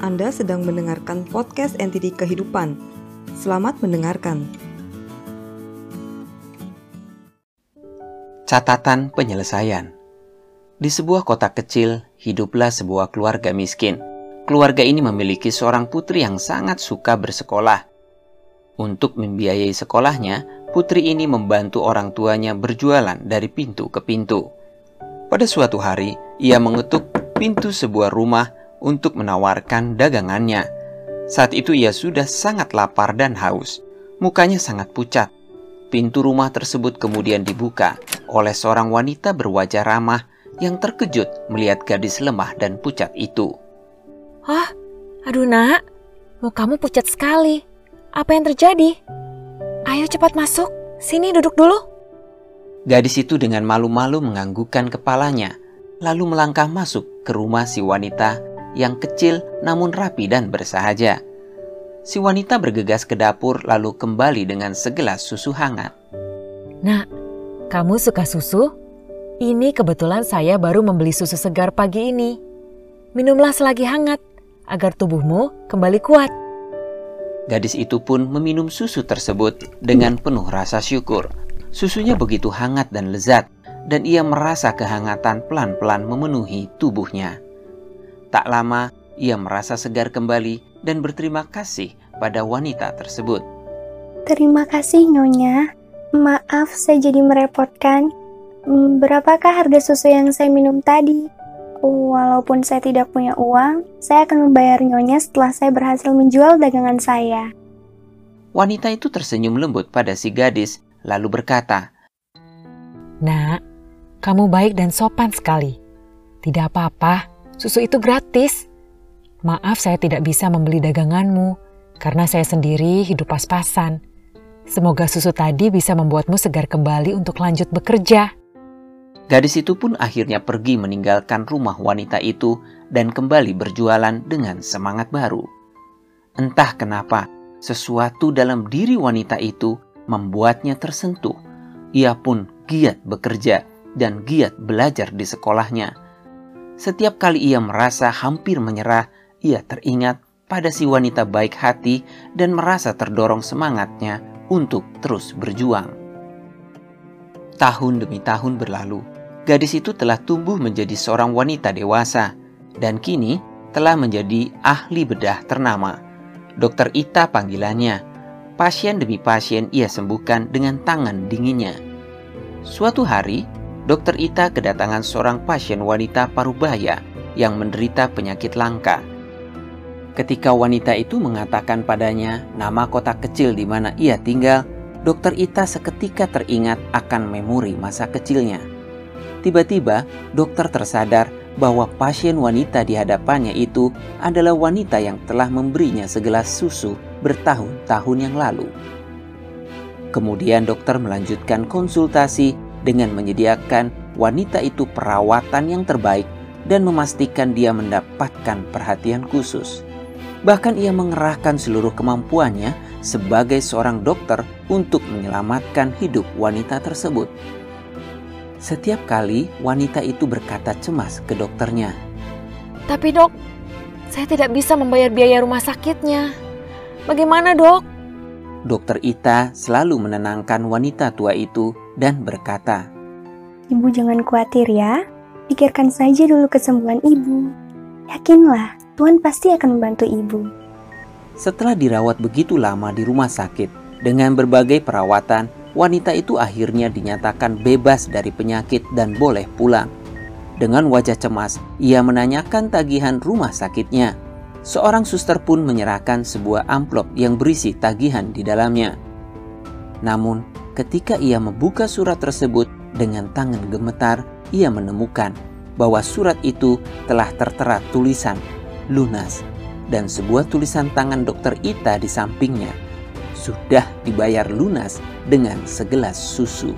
Anda sedang mendengarkan podcast NTD Kehidupan. Selamat mendengarkan. Catatan penyelesaian Di sebuah kota kecil, hiduplah sebuah keluarga miskin. Keluarga ini memiliki seorang putri yang sangat suka bersekolah. Untuk membiayai sekolahnya, putri ini membantu orang tuanya berjualan dari pintu ke pintu. Pada suatu hari, ia mengetuk pintu sebuah rumah untuk menawarkan dagangannya. Saat itu ia sudah sangat lapar dan haus. Mukanya sangat pucat. Pintu rumah tersebut kemudian dibuka oleh seorang wanita berwajah ramah yang terkejut melihat gadis lemah dan pucat itu. Hah? Aduh nak, mukamu pucat sekali. Apa yang terjadi? Ayo cepat masuk, sini duduk dulu. Gadis itu dengan malu-malu menganggukkan kepalanya, lalu melangkah masuk ke rumah si wanita yang kecil namun rapi dan bersahaja. Si wanita bergegas ke dapur lalu kembali dengan segelas susu hangat. Nak, kamu suka susu? Ini kebetulan saya baru membeli susu segar pagi ini. Minumlah selagi hangat agar tubuhmu kembali kuat. Gadis itu pun meminum susu tersebut dengan penuh rasa syukur. Susunya begitu hangat dan lezat, dan ia merasa kehangatan pelan-pelan memenuhi tubuhnya. Tak lama, ia merasa segar kembali dan berterima kasih pada wanita tersebut. Terima kasih Nyonya. Maaf saya jadi merepotkan. Hmm, berapakah harga susu yang saya minum tadi? Walaupun saya tidak punya uang, saya akan membayar Nyonya setelah saya berhasil menjual dagangan saya. Wanita itu tersenyum lembut pada si gadis, lalu berkata, Nak, kamu baik dan sopan sekali. Tidak apa-apa, Susu itu gratis. Maaf saya tidak bisa membeli daganganmu, karena saya sendiri hidup pas-pasan. Semoga susu tadi bisa membuatmu segar kembali untuk lanjut bekerja. Gadis itu pun akhirnya pergi meninggalkan rumah wanita itu dan kembali berjualan dengan semangat baru. Entah kenapa, sesuatu dalam diri wanita itu membuatnya tersentuh. Ia pun giat bekerja dan giat belajar di sekolahnya setiap kali ia merasa hampir menyerah, ia teringat pada si wanita baik hati dan merasa terdorong semangatnya untuk terus berjuang. Tahun demi tahun berlalu, gadis itu telah tumbuh menjadi seorang wanita dewasa dan kini telah menjadi ahli bedah ternama. Dokter Ita panggilannya. Pasien demi pasien ia sembuhkan dengan tangan dinginnya. Suatu hari, Dokter Ita kedatangan seorang pasien wanita parubaya yang menderita penyakit langka. Ketika wanita itu mengatakan padanya nama kota kecil di mana ia tinggal, Dokter Ita seketika teringat akan memori masa kecilnya. Tiba-tiba, dokter tersadar bahwa pasien wanita di hadapannya itu adalah wanita yang telah memberinya segelas susu bertahun-tahun yang lalu. Kemudian dokter melanjutkan konsultasi dengan menyediakan wanita itu perawatan yang terbaik dan memastikan dia mendapatkan perhatian khusus. Bahkan ia mengerahkan seluruh kemampuannya sebagai seorang dokter untuk menyelamatkan hidup wanita tersebut. Setiap kali wanita itu berkata cemas ke dokternya. Tapi dok, saya tidak bisa membayar biaya rumah sakitnya. Bagaimana dok? Dokter Ita selalu menenangkan wanita tua itu dan berkata, Ibu jangan khawatir ya, pikirkan saja dulu kesembuhan ibu. Yakinlah, Tuhan pasti akan membantu ibu. Setelah dirawat begitu lama di rumah sakit, dengan berbagai perawatan, wanita itu akhirnya dinyatakan bebas dari penyakit dan boleh pulang. Dengan wajah cemas, ia menanyakan tagihan rumah sakitnya seorang suster pun menyerahkan sebuah amplop yang berisi tagihan di dalamnya. Namun, ketika ia membuka surat tersebut dengan tangan gemetar, ia menemukan bahwa surat itu telah tertera tulisan lunas dan sebuah tulisan tangan dokter Ita di sampingnya. Sudah dibayar lunas dengan segelas susu.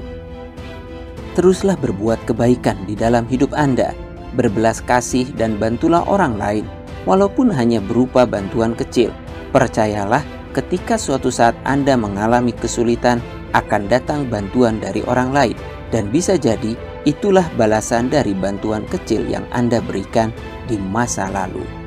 Teruslah berbuat kebaikan di dalam hidup Anda, berbelas kasih dan bantulah orang lain walaupun hanya berupa bantuan kecil. Percayalah, ketika suatu saat Anda mengalami kesulitan, akan datang bantuan dari orang lain, dan bisa jadi itulah balasan dari bantuan kecil yang Anda berikan di masa lalu.